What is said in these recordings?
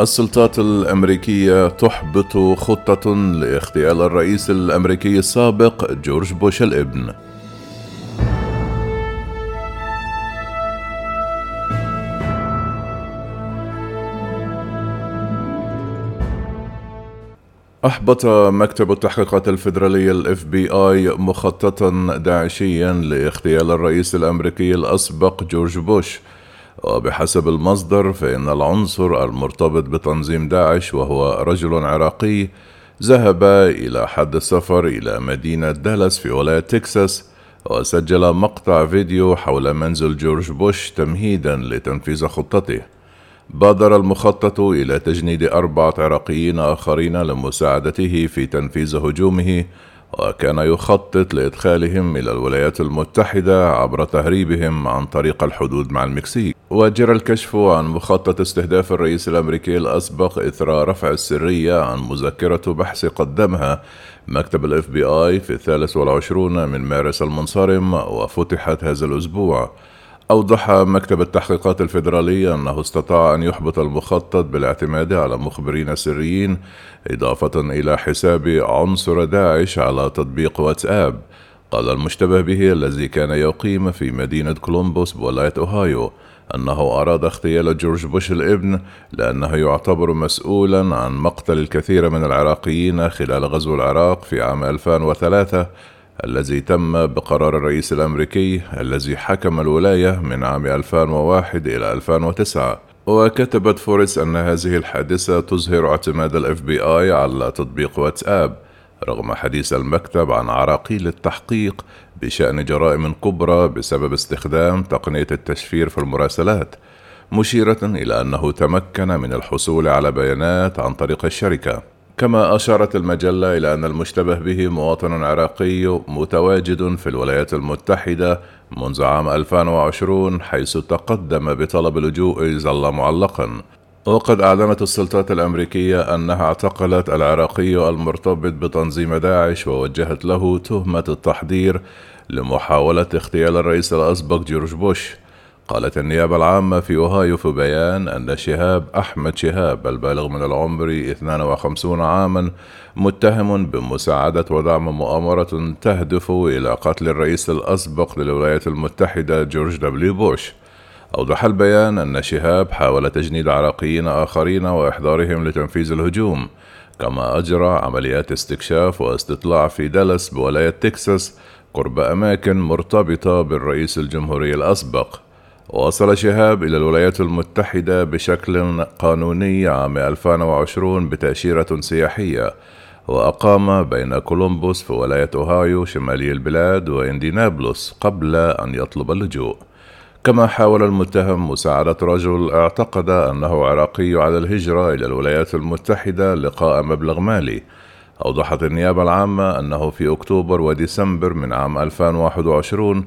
السلطات الأمريكية تحبط خطة لاغتيال الرئيس الأمريكي السابق جورج بوش الابن. أحبط مكتب التحقيقات الفيدرالية الاف بي اي مخططا داعشيا لاغتيال الرئيس الأمريكي الأسبق جورج بوش. وبحسب المصدر فإن العنصر المرتبط بتنظيم داعش وهو رجل عراقي ذهب إلى حد السفر إلى مدينة دالاس في ولاية تكساس وسجل مقطع فيديو حول منزل جورج بوش تمهيدا لتنفيذ خطته. بادر المخطط إلى تجنيد أربعة عراقيين آخرين لمساعدته في تنفيذ هجومه وكان يخطط لإدخالهم إلى الولايات المتحدة عبر تهريبهم عن طريق الحدود مع المكسيك. وجرى الكشف عن مخطط استهداف الرئيس الأمريكي الأسبق إثر رفع السرية عن مذكرة بحث قدمها. مكتب الاف بي آي في الثالث والعشرون من مارس المنصرم وفتحت هذا الأسبوع. أوضح مكتب التحقيقات الفيدرالي أنه استطاع أن يحبط المخطط بالاعتماد على مخبرين سريين إضافة إلى حساب عنصر داعش على تطبيق واتساب. قال المشتبه به الذي كان يقيم في مدينة كولومبوس بولاية أوهايو أنه أراد اغتيال جورج بوش الابن لأنه يعتبر مسؤولا عن مقتل الكثير من العراقيين خلال غزو العراق في عام 2003 الذي تم بقرار الرئيس الأمريكي الذي حكم الولاية من عام 2001 إلى 2009 وكتبت فوربس أن هذه الحادثة تظهر اعتماد اف بي اي على تطبيق واتساب. رغم حديث المكتب عن عراقيل التحقيق بشأن جرائم كبرى بسبب استخدام تقنية التشفير في المراسلات مشيرة إلى أنه تمكن من الحصول على بيانات عن طريق الشركة. كما أشارت المجلة إلى أن المشتبه به مواطن عراقي متواجد في الولايات المتحدة منذ عام 2020 حيث تقدم بطلب اللجوء ظل معلقا. وقد أعلنت السلطات الأمريكية أنها اعتقلت العراقي المرتبط بتنظيم داعش ووجهت له تهمة التحضير لمحاولة اغتيال الرئيس الأسبق جورج بوش. قالت النيابة العامة في أوهايو في بيان أن شهاب أحمد شهاب البالغ من العمر 52 عاما متهم بمساعدة ودعم مؤامرة تهدف إلى قتل الرئيس الأسبق للولايات المتحدة جورج دبليو بوش. أوضح البيان أن شهاب حاول تجنيد عراقيين آخرين وإحضارهم لتنفيذ الهجوم كما أجرى عمليات استكشاف واستطلاع في دالاس بولاية تكساس قرب أماكن مرتبطة بالرئيس الجمهوري الأسبق. وصل شهاب إلى الولايات المتحدة بشكل قانوني عام 2020 بتأشيرة سياحية وأقام بين كولومبوس في ولاية أوهايو شمالي البلاد وإندينابلوس قبل أن يطلب اللجوء. كما حاول المتهم مساعدة رجل اعتقد أنه عراقي على الهجرة إلى الولايات المتحدة لقاء مبلغ مالي. أوضحت النيابة العامة أنه في أكتوبر وديسمبر من عام 2021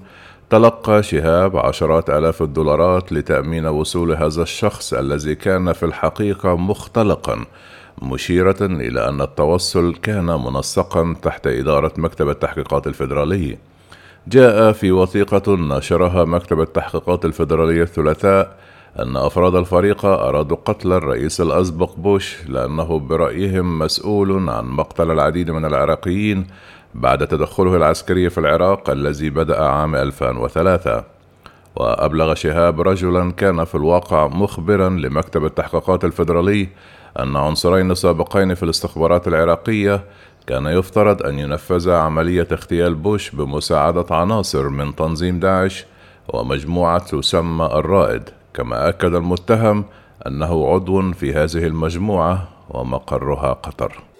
تلقى شهاب عشرات آلاف الدولارات لتأمين وصول هذا الشخص الذي كان في الحقيقة مختلقا مشيرة إلى أن التوصل كان منسقا تحت إدارة مكتب التحقيقات الفيدرالي. جاء في وثيقة نشرها مكتب التحقيقات الفيدرالي الثلاثاء أن أفراد الفريق أرادوا قتل الرئيس الأسبق بوش لأنه برأيهم مسؤول عن مقتل العديد من العراقيين بعد تدخله العسكري في العراق الذي بدأ عام 2003 وأبلغ شهاب رجلا كان في الواقع مخبرا لمكتب التحقيقات الفيدرالي أن عنصرين سابقين في الاستخبارات العراقية كان يفترض أن ينفذا عملية اغتيال بوش بمساعدة عناصر من تنظيم داعش ومجموعة تسمى الرائد. كما أكد المتهم أنه عضو في هذه المجموعة ومقرها قطر.